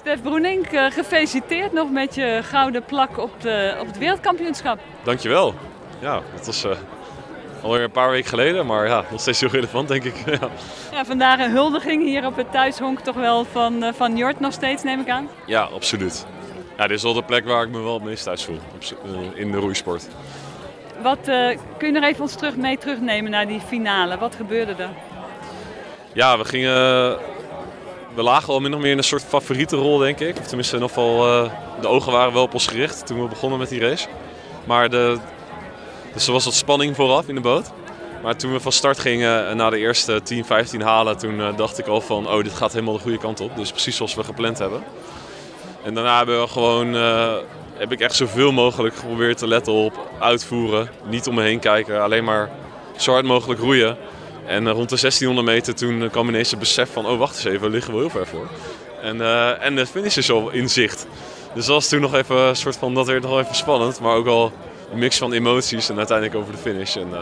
Stef Broenink, eh, gefeliciteerd nog met je gouden plak op, de, op het wereldkampioenschap. Dankjewel. Ja, dat was uh, alweer een paar weken geleden, maar ja, nog steeds heel relevant denk ik. ja. ja, vandaag een huldiging hier op het thuishonk toch wel van, uh, van Jort nog steeds, neem ik aan? Ja, absoluut. Ja, dit is wel de plek waar ik me wel het meest thuis voel, in de roeisport. Wat, kun je nog even ons terug mee terugnemen naar die finale? Wat gebeurde er? Ja, we gingen we lagen al min of meer in een soort favoriete rol, denk ik. Of tenminste, geval, uh, de ogen waren wel op ons gericht toen we begonnen met die race. Maar de, dus er was wat spanning vooraf in de boot. Maar toen we van start gingen en na de eerste 10, 15 halen, toen uh, dacht ik al van, oh, dit gaat helemaal de goede kant op. Dus precies zoals we gepland hebben. En daarna hebben we gewoon, uh, heb ik echt zoveel mogelijk geprobeerd te letten op uitvoeren. Niet om me heen kijken, alleen maar zo hard mogelijk roeien. En rond de 1600 meter toen kwam ineens het besef van, oh wacht eens even, we liggen wel heel ver voor. En, uh, en de finish is al in zicht. Dus dat was toen nog even een soort van, dat werd nog even spannend. Maar ook al een mix van emoties en uiteindelijk over de finish. En uh,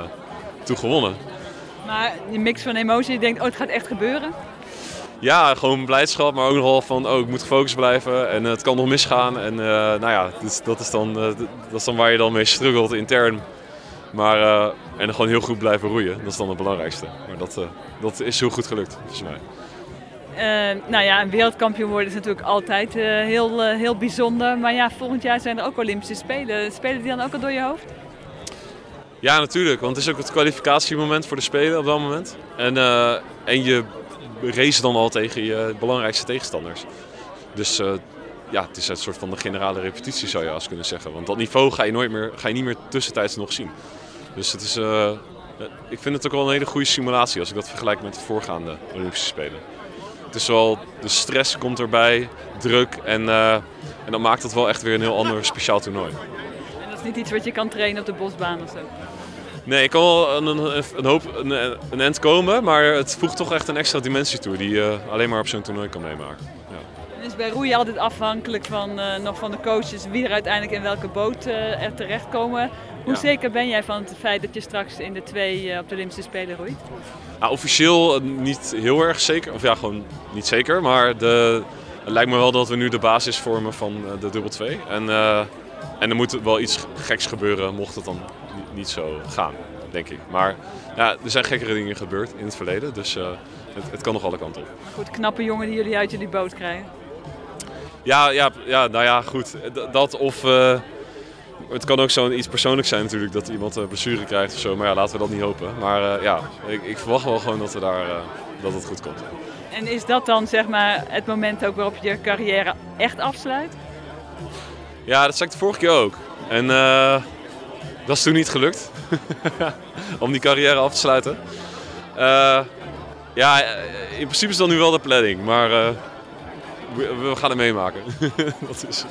toen gewonnen. Maar die mix van emoties, je denkt, oh het gaat echt gebeuren? Ja, gewoon blijdschap, maar ook nogal van, oh ik moet gefocust blijven en het kan nog misgaan. En nou ja, dus dat, is dan, dat is dan waar je dan mee struggelt intern. Maar, uh, en gewoon heel goed blijven roeien, dat is dan het belangrijkste. Maar dat, uh, dat is heel goed gelukt, volgens mij. Uh, nou ja, een wereldkampioen worden is natuurlijk altijd heel, heel bijzonder. Maar ja, volgend jaar zijn er ook Olympische Spelen. Spelen die dan ook al door je hoofd? Ja, natuurlijk. Want het is ook het kwalificatiemoment voor de Spelen op dat moment. En, en je race dan al tegen je belangrijkste tegenstanders. Dus ja, het is een soort van de generale repetitie zou je als kunnen zeggen. Want dat niveau ga je, nooit meer, ga je niet meer tussentijds nog zien. Dus het is, uh, ik vind het ook wel een hele goede simulatie als ik dat vergelijk met de voorgaande Olympische Spelen. Het is wel, de stress komt erbij, druk en, uh, en dat maakt het wel echt weer een heel ander speciaal toernooi. En dat is niet iets wat je kan trainen op de bosbaan of zo? Nee, ik kan wel een, een, een hoop een, een end komen, maar het voegt toch echt een extra dimensie toe die je alleen maar op zo'n toernooi kan meemaken. Ja. is bij roeien altijd afhankelijk van, uh, nog van de coaches wie er uiteindelijk in welke boot uh, er terechtkomen. Hoe zeker ben jij van het feit dat je straks in de twee uh, op de Olympische Spelen roeit? Nou, officieel niet heel erg zeker, of ja, gewoon niet zeker, maar de, het lijkt me wel dat we nu de basis vormen van de dubbel 2. En, en er moet wel iets geks gebeuren mocht het dan niet zo gaan, denk ik. Maar ja, er zijn gekkere dingen gebeurd in het verleden, dus uh, het, het, kan nog alle kanten op. Goed, knappe jongen die jullie uit jullie boot krijgen. Ja, ja, ja nou ja, goed. Dat of... Uh, het kan ook zo'n iets persoonlijks zijn natuurlijk, dat iemand een blessure krijgt of zo. Maar ja, laten we dat niet hopen. Maar uh, ja, ik, ik, verwacht wel gewoon dat, we daar, dat het goed komt. En is dat dan zeg maar het moment ook waarop je je carrière echt afsluit? Ja, dat zei ik de vorige keer ook. En dat is toen niet gelukt. om die carrière af te sluiten. Uh, ja, in principe is dat nu wel de planning. Maar uh, we, we, gaan het meemaken. dat is...